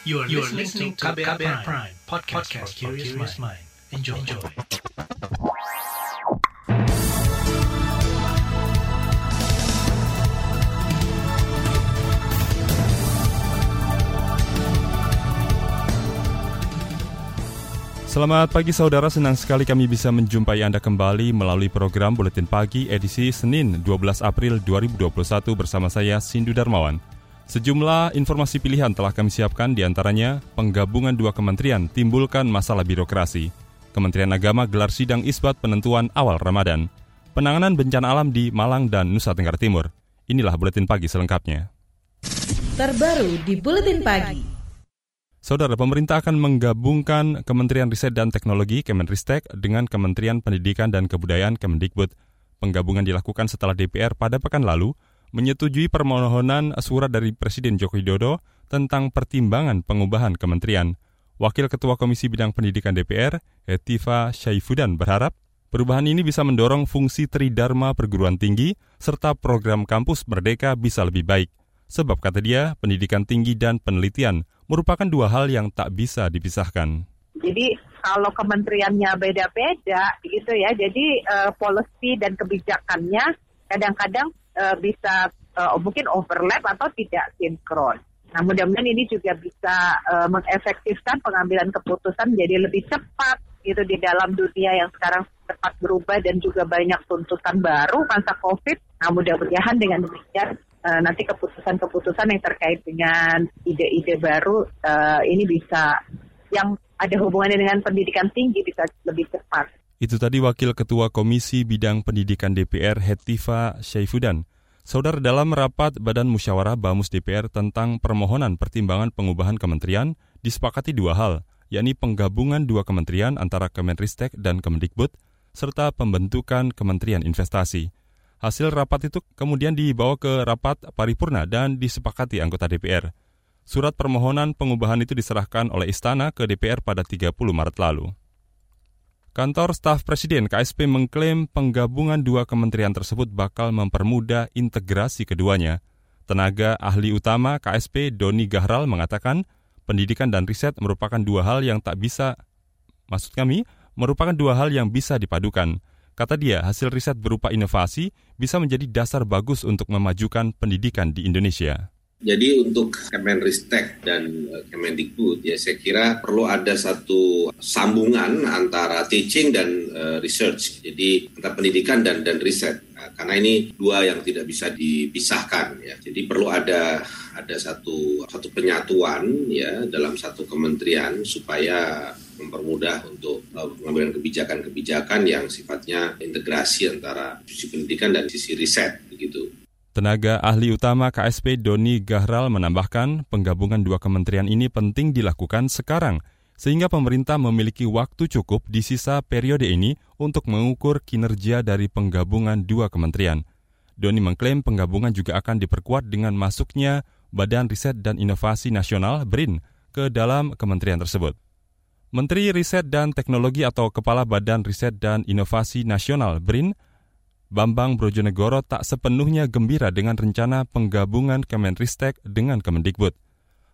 You are, you are listening to KBR, Prime, Prime podcast, podcast for curious mind. Enjoy. Enjoy. Selamat pagi saudara, senang sekali kami bisa menjumpai Anda kembali melalui program Buletin Pagi edisi Senin 12 April 2021 bersama saya Sindu Darmawan. Sejumlah informasi pilihan telah kami siapkan di antaranya penggabungan dua kementerian timbulkan masalah birokrasi. Kementerian Agama gelar sidang isbat penentuan awal Ramadan. Penanganan bencana alam di Malang dan Nusa Tenggara Timur. Inilah Buletin Pagi selengkapnya. Terbaru di Buletin Pagi. Saudara, pemerintah akan menggabungkan Kementerian Riset dan Teknologi Kemenristek dengan Kementerian Pendidikan dan Kebudayaan Kemendikbud. Penggabungan dilakukan setelah DPR pada pekan lalu menyetujui permohonan surat dari Presiden Joko Widodo tentang pertimbangan pengubahan kementerian. Wakil Ketua Komisi Bidang Pendidikan DPR, Hetiva Syaifudan berharap perubahan ini bisa mendorong fungsi Tridharma perguruan tinggi serta program kampus merdeka bisa lebih baik. Sebab kata dia, pendidikan tinggi dan penelitian merupakan dua hal yang tak bisa dipisahkan. Jadi kalau kementeriannya beda-beda gitu ya, jadi uh, policy dan kebijakannya kadang-kadang uh, bisa uh, mungkin overlap atau tidak sinkron. Nah mudah-mudahan ini juga bisa uh, mengefektifkan pengambilan keputusan jadi lebih cepat gitu di dalam dunia yang sekarang cepat berubah dan juga banyak tuntutan baru masa COVID. Nah mudah-mudahan dengan demikian uh, nanti keputusan-keputusan yang terkait dengan ide-ide baru uh, ini bisa yang ada hubungannya dengan pendidikan tinggi bisa lebih cepat. Itu tadi Wakil Ketua Komisi Bidang Pendidikan DPR Hetiva Syaifudan. Saudara dalam rapat Badan Musyawarah Bamus DPR tentang permohonan pertimbangan pengubahan kementerian disepakati dua hal, yakni penggabungan dua kementerian antara Kemenristek dan Kemendikbud, serta pembentukan Kementerian Investasi. Hasil rapat itu kemudian dibawa ke rapat paripurna dan disepakati anggota DPR. Surat permohonan pengubahan itu diserahkan oleh Istana ke DPR pada 30 Maret lalu. Kantor Staf Presiden KSP mengklaim penggabungan dua kementerian tersebut bakal mempermudah integrasi keduanya. Tenaga ahli utama KSP Doni Gahral mengatakan, pendidikan dan riset merupakan dua hal yang tak bisa, maksud kami, merupakan dua hal yang bisa dipadukan. Kata dia, hasil riset berupa inovasi bisa menjadi dasar bagus untuk memajukan pendidikan di Indonesia. Jadi untuk Kemenristek dan eh, Kemendikbud ya saya kira perlu ada satu sambungan antara teaching dan uh, research. Jadi antara pendidikan dan dan riset. Nah, karena ini dua yang tidak bisa dipisahkan ya. Jadi perlu ada ada satu satu penyatuan ya dalam satu kementerian supaya mempermudah untuk pengambilan kebijakan-kebijakan yang sifatnya integrasi antara sisi pendidikan dan sisi riset begitu. Tenaga ahli utama KSP Doni Gahral menambahkan penggabungan dua kementerian ini penting dilakukan sekarang sehingga pemerintah memiliki waktu cukup di sisa periode ini untuk mengukur kinerja dari penggabungan dua kementerian. Doni mengklaim penggabungan juga akan diperkuat dengan masuknya Badan Riset dan Inovasi Nasional BRIN ke dalam kementerian tersebut. Menteri Riset dan Teknologi atau Kepala Badan Riset dan Inovasi Nasional BRIN, Bambang Brojonegoro tak sepenuhnya gembira dengan rencana penggabungan Kemenristek dengan Kemendikbud.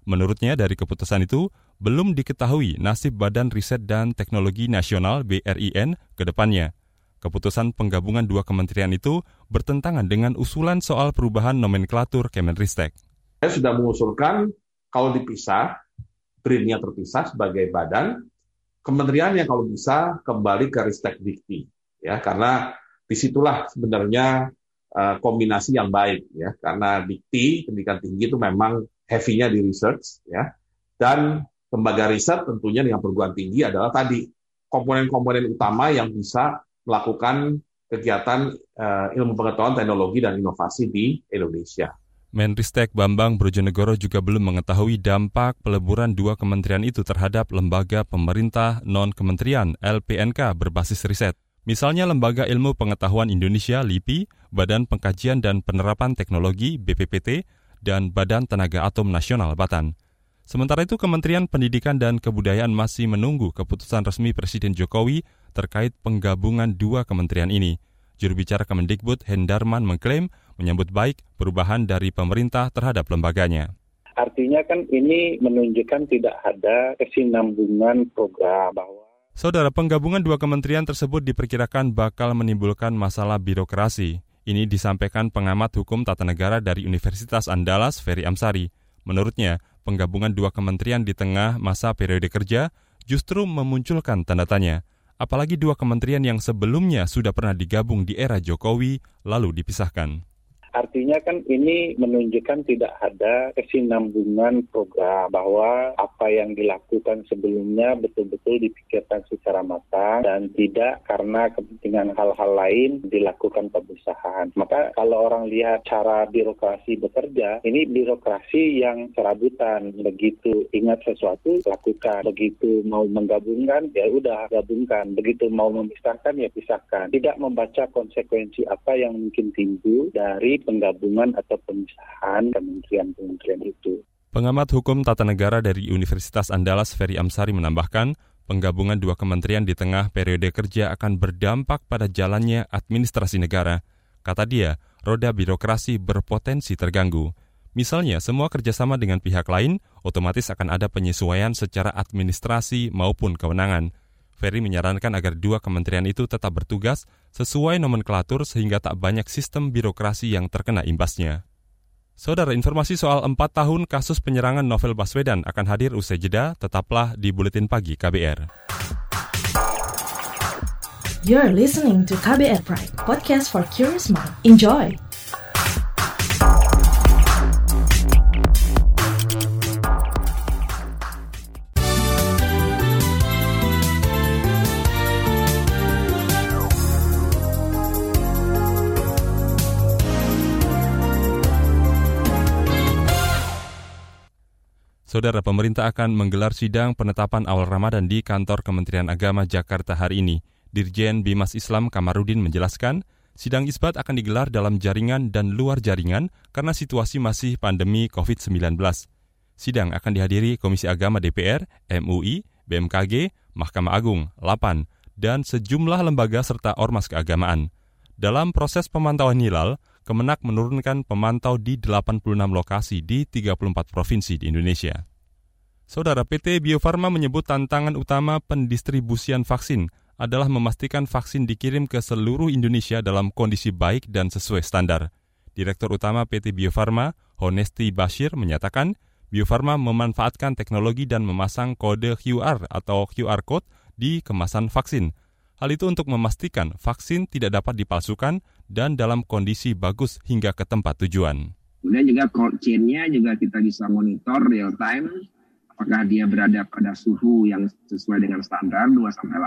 Menurutnya dari keputusan itu, belum diketahui nasib Badan Riset dan Teknologi Nasional BRIN ke depannya. Keputusan penggabungan dua kementerian itu bertentangan dengan usulan soal perubahan nomenklatur Kemenristek. Saya sudah mengusulkan kalau dipisah, BRIN-nya terpisah sebagai badan, kementerian yang kalau bisa kembali ke Ristek Dikti, ya karena di situlah sebenarnya uh, kombinasi yang baik, ya karena Dikti pendidikan tinggi itu memang heavy-nya di research, ya dan lembaga riset tentunya dengan perguruan tinggi adalah tadi komponen-komponen utama yang bisa melakukan kegiatan uh, ilmu pengetahuan, teknologi, dan inovasi di Indonesia. Menristek Bambang Brojonegoro juga belum mengetahui dampak peleburan dua kementerian itu terhadap lembaga pemerintah non-kementerian LPNK berbasis riset. Misalnya Lembaga Ilmu Pengetahuan Indonesia LIPI, Badan Pengkajian dan Penerapan Teknologi BPPT, dan Badan Tenaga Atom Nasional Batan. Sementara itu Kementerian Pendidikan dan Kebudayaan masih menunggu keputusan resmi Presiden Jokowi terkait penggabungan dua kementerian ini. Juru bicara Kemendikbud Hendarman mengklaim menyambut baik perubahan dari pemerintah terhadap lembaganya. Artinya kan ini menunjukkan tidak ada kesinambungan program bahwa Saudara, penggabungan dua kementerian tersebut diperkirakan bakal menimbulkan masalah birokrasi. Ini disampaikan pengamat hukum tata negara dari Universitas Andalas, Ferry Amsari. Menurutnya, penggabungan dua kementerian di tengah masa periode kerja justru memunculkan tanda tanya. Apalagi dua kementerian yang sebelumnya sudah pernah digabung di era Jokowi, lalu dipisahkan. Artinya kan ini menunjukkan tidak ada kesinambungan program bahwa apa yang dilakukan sebelumnya betul-betul dipikirkan secara matang dan tidak karena kepentingan hal-hal lain dilakukan pemisahan. Maka kalau orang lihat cara birokrasi bekerja, ini birokrasi yang serabutan. Begitu ingat sesuatu, lakukan. Begitu mau menggabungkan, ya udah gabungkan. Begitu mau memisahkan, ya pisahkan. Tidak membaca konsekuensi apa yang mungkin timbul dari penggabungan atau pemisahan kementerian-kementerian itu. Pengamat hukum tata negara dari Universitas Andalas Ferry Amsari menambahkan, penggabungan dua kementerian di tengah periode kerja akan berdampak pada jalannya administrasi negara. Kata dia, roda birokrasi berpotensi terganggu. Misalnya, semua kerjasama dengan pihak lain, otomatis akan ada penyesuaian secara administrasi maupun kewenangan. Ferry menyarankan agar dua kementerian itu tetap bertugas sesuai nomenklatur sehingga tak banyak sistem birokrasi yang terkena imbasnya. Saudara, informasi soal empat tahun kasus penyerangan Novel Baswedan akan hadir usai jeda, tetaplah di Buletin Pagi KBR. You're listening to KBR Pride, podcast for curious mind. Enjoy! Saudara, pemerintah akan menggelar sidang penetapan awal Ramadan di kantor Kementerian Agama Jakarta hari ini. Dirjen Bimas Islam Kamarudin menjelaskan, sidang isbat akan digelar dalam jaringan dan luar jaringan karena situasi masih pandemi COVID-19. Sidang akan dihadiri Komisi Agama DPR, MUI, BMKG, Mahkamah Agung, LAPAN, dan sejumlah lembaga serta ormas keagamaan. Dalam proses pemantauan hilal, Kemenak menurunkan pemantau di 86 lokasi di 34 provinsi di Indonesia. Saudara PT Bio Farma menyebut tantangan utama pendistribusian vaksin adalah memastikan vaksin dikirim ke seluruh Indonesia dalam kondisi baik dan sesuai standar. Direktur Utama PT Bio Farma, Honesti Bashir, menyatakan Bio Farma memanfaatkan teknologi dan memasang kode QR atau QR Code di kemasan vaksin – Hal itu untuk memastikan vaksin tidak dapat dipalsukan dan dalam kondisi bagus hingga ke tempat tujuan. Kemudian juga cold chain-nya juga kita bisa monitor real time apakah dia berada pada suhu yang sesuai dengan standar 2 sampai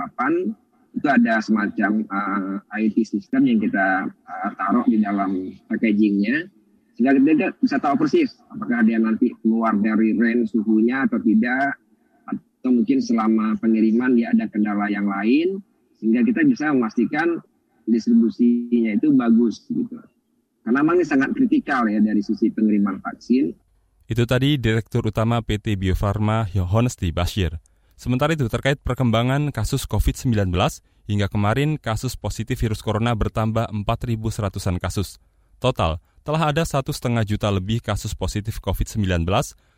8 itu ada semacam uh, IT system yang kita uh, taruh di dalam packagingnya sehingga kita bisa tahu persis apakah dia nanti keluar dari range suhunya atau tidak atau mungkin selama pengiriman dia ada kendala yang lain sehingga kita bisa memastikan distribusinya itu bagus gitu. Karena memang ini sangat kritikal ya dari sisi pengiriman vaksin. Itu tadi Direktur Utama PT Bio Farma Honesti Bashir. Sementara itu terkait perkembangan kasus COVID-19, hingga kemarin kasus positif virus corona bertambah 4.100-an kasus. Total, telah ada satu setengah juta lebih kasus positif COVID-19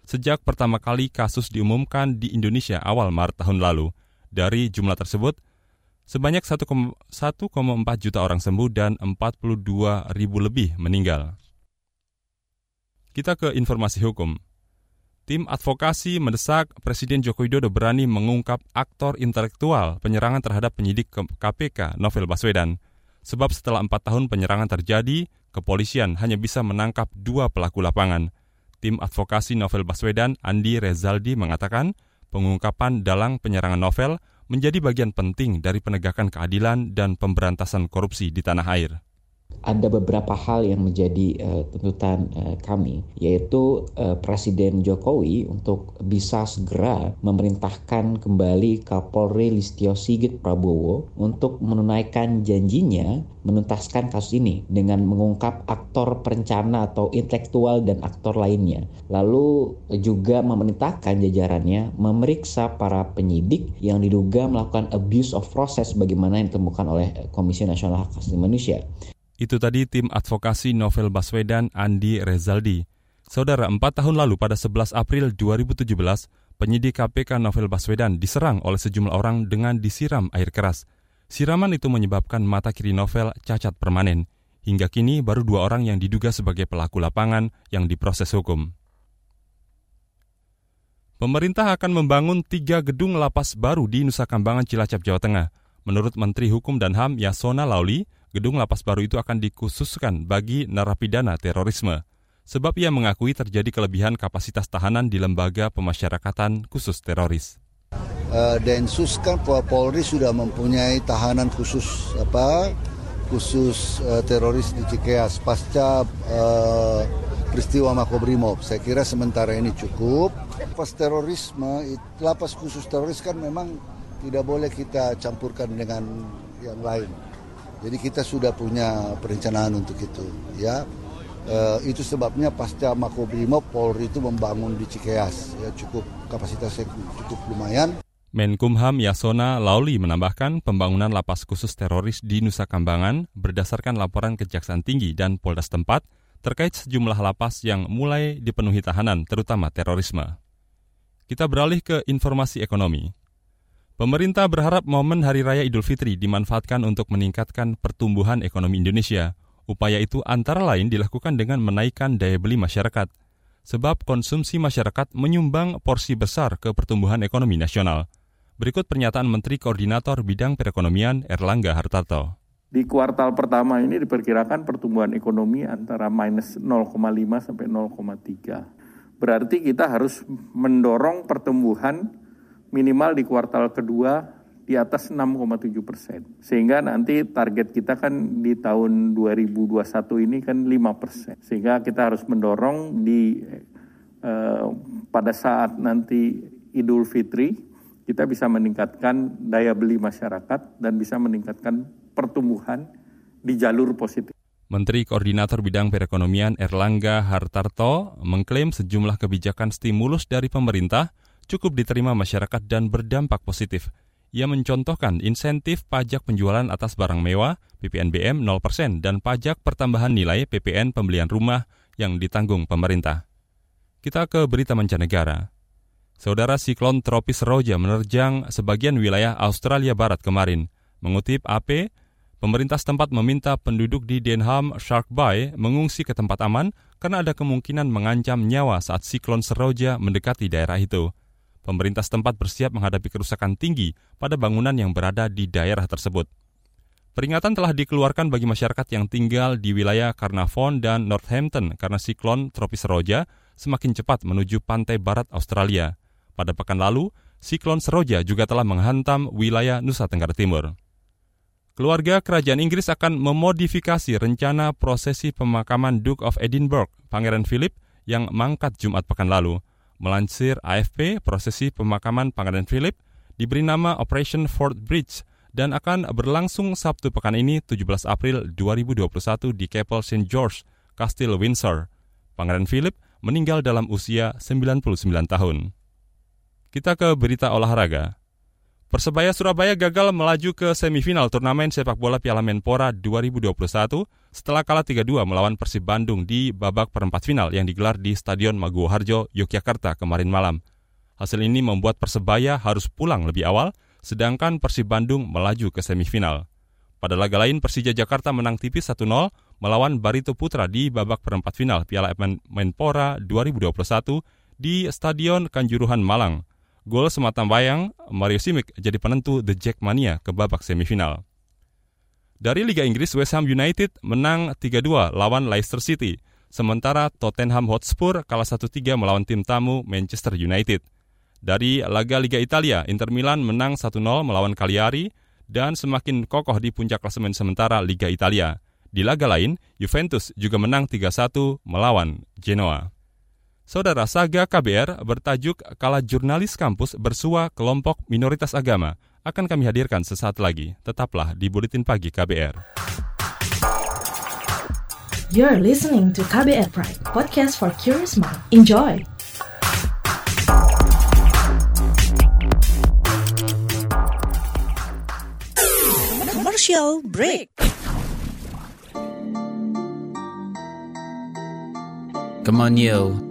sejak pertama kali kasus diumumkan di Indonesia awal Maret tahun lalu. Dari jumlah tersebut, Sebanyak 1,4 juta orang sembuh dan 42 ribu lebih meninggal. Kita ke informasi hukum. Tim advokasi mendesak Presiden Joko Widodo berani mengungkap aktor intelektual penyerangan terhadap penyidik KPK Novel Baswedan. Sebab setelah empat tahun penyerangan terjadi, kepolisian hanya bisa menangkap dua pelaku lapangan. Tim advokasi Novel Baswedan, Andi Rezaldi, mengatakan pengungkapan dalang penyerangan Novel menjadi bagian penting dari penegakan keadilan dan pemberantasan korupsi di tanah air ada beberapa hal yang menjadi uh, tuntutan uh, kami, yaitu uh, Presiden Jokowi untuk bisa segera memerintahkan kembali Kapolri Listio Sigit Prabowo untuk menunaikan janjinya menuntaskan kasus ini dengan mengungkap aktor perencana atau intelektual dan aktor lainnya. Lalu juga memerintahkan jajarannya memeriksa para penyidik yang diduga melakukan abuse of process bagaimana yang ditemukan oleh Komisi Nasional Hak Asasi Manusia. Itu tadi tim advokasi Novel Baswedan Andi Rezaldi. Saudara, empat tahun lalu pada 11 April 2017, penyidik KPK Novel Baswedan diserang oleh sejumlah orang dengan disiram air keras. Siraman itu menyebabkan mata kiri Novel cacat permanen. Hingga kini baru dua orang yang diduga sebagai pelaku lapangan yang diproses hukum. Pemerintah akan membangun tiga gedung lapas baru di Nusa Kambangan, Cilacap, Jawa Tengah. Menurut Menteri Hukum dan HAM Yasona Lauli, gedung lapas baru itu akan dikhususkan bagi narapidana terorisme sebab ia mengakui terjadi kelebihan kapasitas tahanan di lembaga pemasyarakatan khusus teroris. Uh, Densus kan Polri sudah mempunyai tahanan khusus apa khusus uh, teroris di Cikeas pasca uh, peristiwa Makobrimob. Saya kira sementara ini cukup. Pas terorisme, lapas khusus teroris kan memang tidak boleh kita campurkan dengan yang lain. Jadi kita sudah punya perencanaan untuk itu, ya. Uh, itu sebabnya pasca Makobrimob Polri itu membangun di Cikeas ya cukup kapasitasnya cukup lumayan. Menkumham Yasona Lauli menambahkan pembangunan lapas khusus teroris di Nusa Kambangan berdasarkan laporan Kejaksaan Tinggi dan Polda tempat terkait sejumlah lapas yang mulai dipenuhi tahanan terutama terorisme. Kita beralih ke informasi ekonomi. Pemerintah berharap momen Hari Raya Idul Fitri dimanfaatkan untuk meningkatkan pertumbuhan ekonomi Indonesia Upaya itu antara lain dilakukan dengan menaikkan daya beli masyarakat, sebab konsumsi masyarakat menyumbang porsi besar ke pertumbuhan ekonomi nasional. Berikut pernyataan Menteri Koordinator Bidang Perekonomian Erlangga Hartarto. Di kuartal pertama ini diperkirakan pertumbuhan ekonomi antara minus 0,5 sampai 0,3. Berarti kita harus mendorong pertumbuhan minimal di kuartal kedua di atas 6,7 persen. Sehingga nanti target kita kan di tahun 2021 ini kan 5 persen. Sehingga kita harus mendorong di eh, pada saat nanti Idul Fitri kita bisa meningkatkan daya beli masyarakat dan bisa meningkatkan pertumbuhan di jalur positif. Menteri Koordinator Bidang Perekonomian Erlangga Hartarto mengklaim sejumlah kebijakan stimulus dari pemerintah cukup diterima masyarakat dan berdampak positif ia mencontohkan insentif pajak penjualan atas barang mewah PPNBM 0% dan pajak pertambahan nilai PPN pembelian rumah yang ditanggung pemerintah. Kita ke berita mancanegara. Saudara siklon tropis Roja menerjang sebagian wilayah Australia Barat kemarin. Mengutip AP, pemerintah setempat meminta penduduk di Denham Shark Bay mengungsi ke tempat aman karena ada kemungkinan mengancam nyawa saat siklon Seroja mendekati daerah itu pemerintah setempat bersiap menghadapi kerusakan tinggi pada bangunan yang berada di daerah tersebut. Peringatan telah dikeluarkan bagi masyarakat yang tinggal di wilayah Carnarvon dan Northampton karena siklon tropis Seroja semakin cepat menuju pantai barat Australia. Pada pekan lalu, siklon Seroja juga telah menghantam wilayah Nusa Tenggara Timur. Keluarga kerajaan Inggris akan memodifikasi rencana prosesi pemakaman Duke of Edinburgh, Pangeran Philip, yang mangkat Jumat pekan lalu. Melansir AFP, prosesi pemakaman Pangeran Philip diberi nama Operation Fort Bridge dan akan berlangsung Sabtu pekan ini 17 April 2021 di Kapel St. George, Kastil Windsor. Pangeran Philip meninggal dalam usia 99 tahun. Kita ke berita olahraga. Persebaya Surabaya gagal melaju ke semifinal turnamen sepak bola Piala Menpora 2021 setelah kalah 3-2 melawan Persib Bandung di babak perempat final yang digelar di Stadion Maguwo Harjo, Yogyakarta kemarin malam. Hasil ini membuat Persebaya harus pulang lebih awal, sedangkan Persib Bandung melaju ke semifinal. Pada laga lain, Persija Jakarta menang tipis 1-0 melawan Barito Putra di babak perempat final Piala Menpora 2021 di Stadion Kanjuruhan Malang. Gol semata bayang Mario Simic jadi penentu The Jackmania ke babak semifinal. Dari Liga Inggris, West Ham United menang 3-2 lawan Leicester City, sementara Tottenham Hotspur kalah 1-3 melawan tim tamu Manchester United. Dari laga Liga Italia, Inter Milan menang 1-0 melawan Cagliari dan semakin kokoh di puncak klasemen sementara Liga Italia. Di laga lain, Juventus juga menang 3-1 melawan Genoa. Saudara Saga KBR bertajuk Kala Jurnalis Kampus Bersua Kelompok Minoritas Agama akan kami hadirkan sesaat lagi. Tetaplah di Buletin Pagi KBR. You're listening to KBR Pride, podcast for curious mind. Enjoy! Commercial break. Come on yo.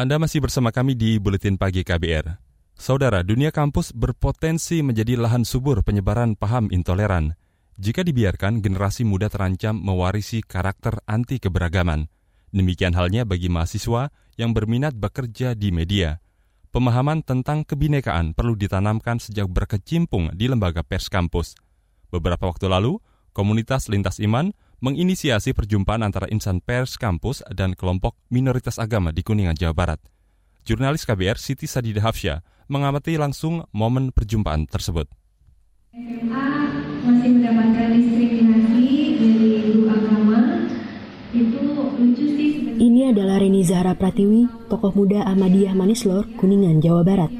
Anda masih bersama kami di Buletin Pagi KBR. Saudara, dunia kampus berpotensi menjadi lahan subur penyebaran paham intoleran. Jika dibiarkan, generasi muda terancam mewarisi karakter anti keberagaman. Demikian halnya bagi mahasiswa yang berminat bekerja di media. Pemahaman tentang kebinekaan perlu ditanamkan sejak berkecimpung di lembaga pers kampus. Beberapa waktu lalu, komunitas Lintas Iman menginisiasi perjumpaan antara insan pers kampus dan kelompok minoritas agama di Kuningan, Jawa Barat. Jurnalis KBR Siti Sadida Hafsya mengamati langsung momen perjumpaan tersebut. SMA masih mendapatkan diskriminasi dari guru agama itu lucu sih sebenarnya. Ini adalah Reni Zahra Pratiwi, tokoh muda Ahmadiyah Manislor, Kuningan, Jawa Barat.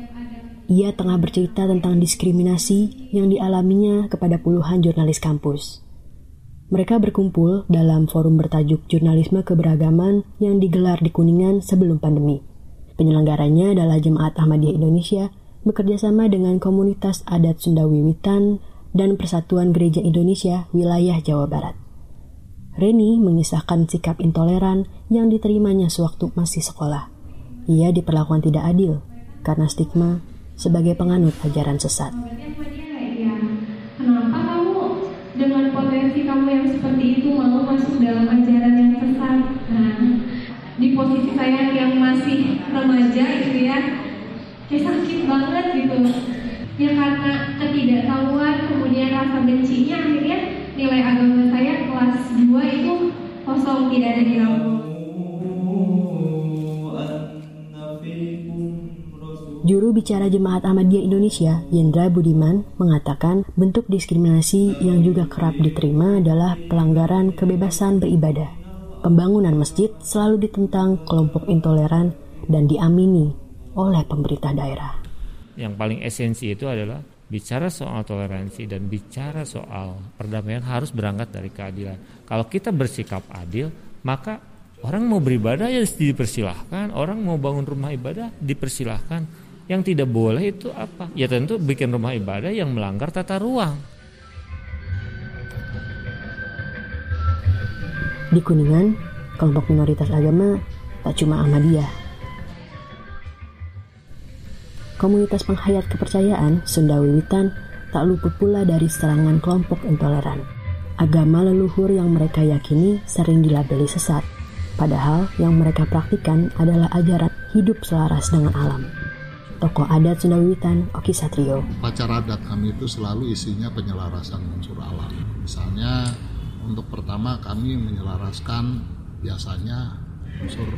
Ia tengah bercerita tentang diskriminasi yang dialaminya kepada puluhan jurnalis kampus. Mereka berkumpul dalam forum bertajuk Jurnalisme Keberagaman yang digelar di Kuningan sebelum pandemi. Penyelenggaranya adalah Jemaat Ahmadiyah Indonesia bekerjasama dengan komunitas adat Sunda Wiwitan dan Persatuan Gereja Indonesia wilayah Jawa Barat. Reni mengisahkan sikap intoleran yang diterimanya sewaktu masih sekolah. Ia diperlakukan tidak adil karena stigma sebagai penganut ajaran sesat. Ya, kenapa kamu dengan potensi kamu yang seperti itu mau masuk dalam ajaran yang sesat? Nah, di posisi saya yang masih remaja gitu ya, kayak sakit banget gitu. Ya karena ketidaktahuan, kemudian rasa bencinya akhirnya nilai agama saya kelas 2 itu kosong tidak ada rapor. Juru bicara Jemaat Ahmadiyah Indonesia, Yendra Budiman, mengatakan bentuk diskriminasi yang juga kerap diterima adalah pelanggaran kebebasan beribadah. Pembangunan masjid selalu ditentang kelompok intoleran dan diamini oleh pemerintah daerah. Yang paling esensi itu adalah bicara soal toleransi dan bicara soal perdamaian harus berangkat dari keadilan. Kalau kita bersikap adil, maka orang mau beribadah ya dipersilahkan, orang mau bangun rumah ibadah dipersilahkan. Yang tidak boleh itu apa? Ya tentu bikin rumah ibadah yang melanggar tata ruang. Di Kuningan, kelompok minoritas agama tak cuma Ahmadiyah. Komunitas penghayat kepercayaan Sunda Wiwitan tak luput pula dari serangan kelompok intoleran. Agama leluhur yang mereka yakini sering dilabeli sesat, padahal yang mereka praktikan adalah ajaran hidup selaras dengan alam. Tokoh adat Sunda Wiwitan, Oki Satrio. Upacara adat kami itu selalu isinya penyelarasan unsur alam. Misalnya untuk pertama kami menyelaraskan biasanya unsur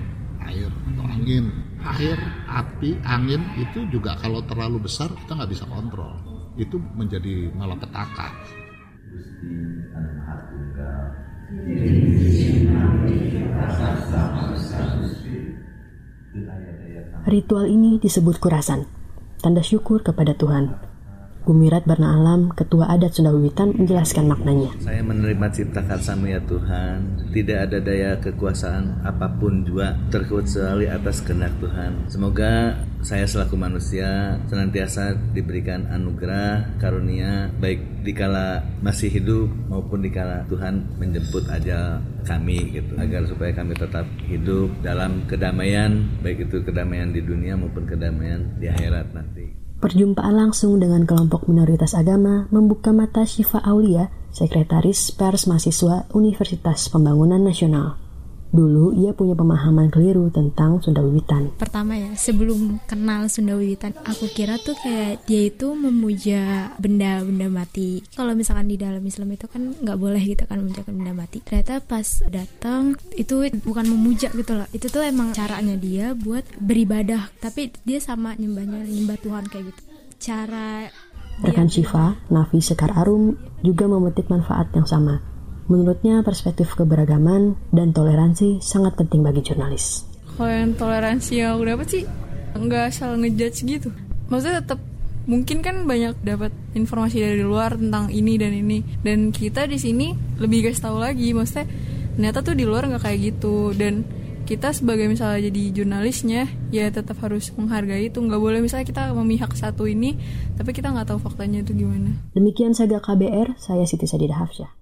air atau angin. Air, api, angin itu juga kalau terlalu besar kita nggak bisa kontrol. Itu menjadi malapetaka. Ritual ini disebut kurasan, tanda syukur kepada Tuhan. Gumirat Barna Alam, Ketua Adat Sunda Wiwitan menjelaskan maknanya. Saya menerima cipta karsamu ya Tuhan. Tidak ada daya kekuasaan apa pun juga terkecuali atas kehendak Tuhan. Semoga saya selaku manusia senantiasa diberikan anugerah karunia baik dikala masih hidup maupun dikala Tuhan menjemput aja kami gitu agar supaya kami tetap hidup dalam kedamaian baik itu kedamaian di dunia maupun kedamaian di akhirat nanti. Perjumpaan langsung dengan kelompok minoritas agama membuka mata Syifa Aulia, Sekretaris Pers Mahasiswa Universitas Pembangunan Nasional. Dulu ia punya pemahaman keliru tentang Sunda Wiwitan. Pertama ya, sebelum kenal Sunda Wiwitan, aku kira tuh kayak dia itu memuja benda-benda mati. Kalau misalkan di dalam Islam itu kan nggak boleh gitu kan memuja benda mati. Ternyata pas datang itu bukan memuja gitu loh. Itu tuh emang caranya dia buat beribadah, tapi dia sama nyembahnya nyembah Tuhan kayak gitu. Cara Rekan Syifa, Nafi Sekar Arum juga memetik manfaat yang sama Menurutnya perspektif keberagaman dan toleransi sangat penting bagi jurnalis. Kalau yang toleransi yang aku dapat sih nggak asal ngejudge gitu. Maksudnya tetap mungkin kan banyak dapat informasi dari luar tentang ini dan ini. Dan kita di sini lebih guys tahu lagi maksudnya ternyata tuh di luar nggak kayak gitu. Dan kita sebagai misalnya jadi jurnalisnya ya tetap harus menghargai itu. Nggak boleh misalnya kita memihak satu ini tapi kita nggak tahu faktanya itu gimana. Demikian saga KBR saya Siti Sadida Hafsyah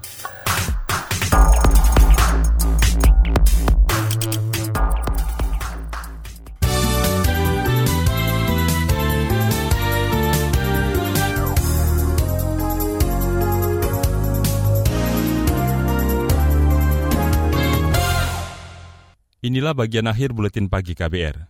Inilah bagian akhir buletin pagi KBR.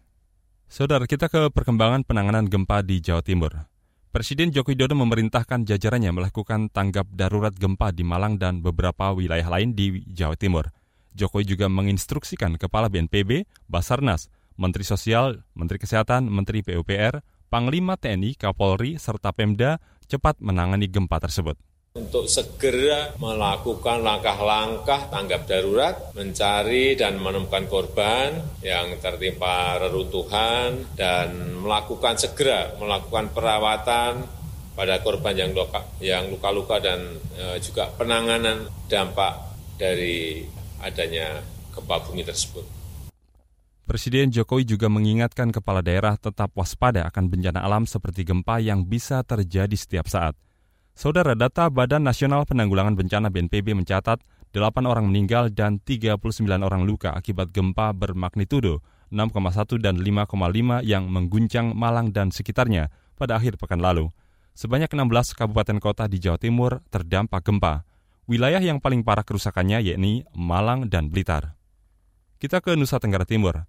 Saudara kita ke perkembangan penanganan gempa di Jawa Timur. Presiden Joko Widodo memerintahkan jajarannya melakukan tanggap darurat gempa di Malang dan beberapa wilayah lain di Jawa Timur. Jokowi juga menginstruksikan Kepala BNPB, Basarnas, Menteri Sosial, Menteri Kesehatan, Menteri PUPR, Panglima TNI, Kapolri, serta Pemda cepat menangani gempa tersebut untuk segera melakukan langkah-langkah tanggap darurat, mencari dan menemukan korban yang tertimpa reruntuhan, dan melakukan segera melakukan perawatan pada korban yang luka, yang luka-luka dan e, juga penanganan dampak dari adanya gempa bumi tersebut. Presiden Jokowi juga mengingatkan kepala daerah tetap waspada akan bencana alam seperti gempa yang bisa terjadi setiap saat – Saudara data Badan Nasional Penanggulangan Bencana BNPB mencatat 8 orang meninggal dan 39 orang luka akibat gempa bermagnitudo 6,1 dan 5,5 yang mengguncang Malang dan sekitarnya pada akhir pekan lalu. Sebanyak 16 kabupaten kota di Jawa Timur terdampak gempa. Wilayah yang paling parah kerusakannya yakni Malang dan Blitar. Kita ke Nusa Tenggara Timur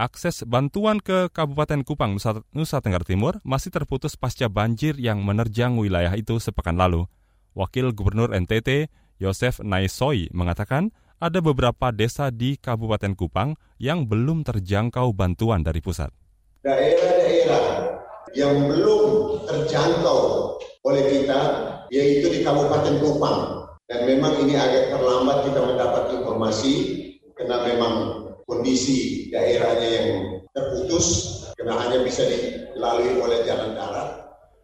akses bantuan ke Kabupaten Kupang, Nusa, Tenggara Timur masih terputus pasca banjir yang menerjang wilayah itu sepekan lalu. Wakil Gubernur NTT, Yosef Naisoi, mengatakan ada beberapa desa di Kabupaten Kupang yang belum terjangkau bantuan dari pusat. Daerah-daerah yang belum terjangkau oleh kita, yaitu di Kabupaten Kupang. Dan memang ini agak terlambat kita mendapat informasi, karena memang kondisi daerahnya yang terputus karena hanya bisa dilalui oleh jalan darat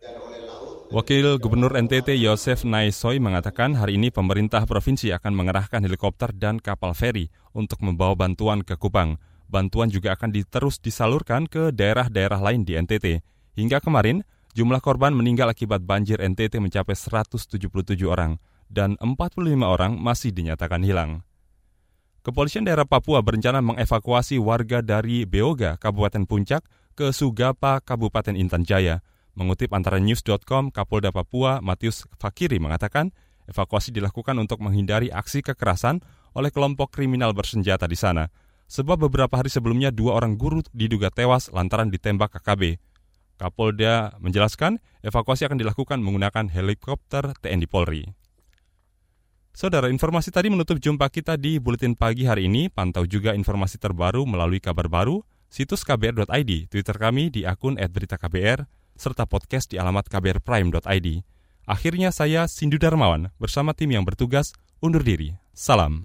dan oleh laut. Wakil Gubernur NTT Yosef Naisoy mengatakan hari ini pemerintah provinsi akan mengerahkan helikopter dan kapal feri untuk membawa bantuan ke Kupang. Bantuan juga akan diterus disalurkan ke daerah-daerah lain di NTT. Hingga kemarin, jumlah korban meninggal akibat banjir NTT mencapai 177 orang dan 45 orang masih dinyatakan hilang. Kepolisian daerah Papua berencana mengevakuasi warga dari Beoga, Kabupaten Puncak, ke Sugapa, Kabupaten Intan Jaya. Mengutip antara news.com, Kapolda Papua Matius Fakiri mengatakan, evakuasi dilakukan untuk menghindari aksi kekerasan oleh kelompok kriminal bersenjata di sana. Sebab beberapa hari sebelumnya dua orang guru diduga tewas lantaran ditembak KKB. Kapolda menjelaskan, evakuasi akan dilakukan menggunakan helikopter TNI Polri. Saudara, informasi tadi menutup jumpa kita di Buletin Pagi hari ini. Pantau juga informasi terbaru melalui kabar baru, situs kbr.id, Twitter kami di akun @beritaKBR, serta podcast di alamat kbrprime.id. Akhirnya saya Sindu Darmawan bersama tim yang bertugas undur diri. Salam.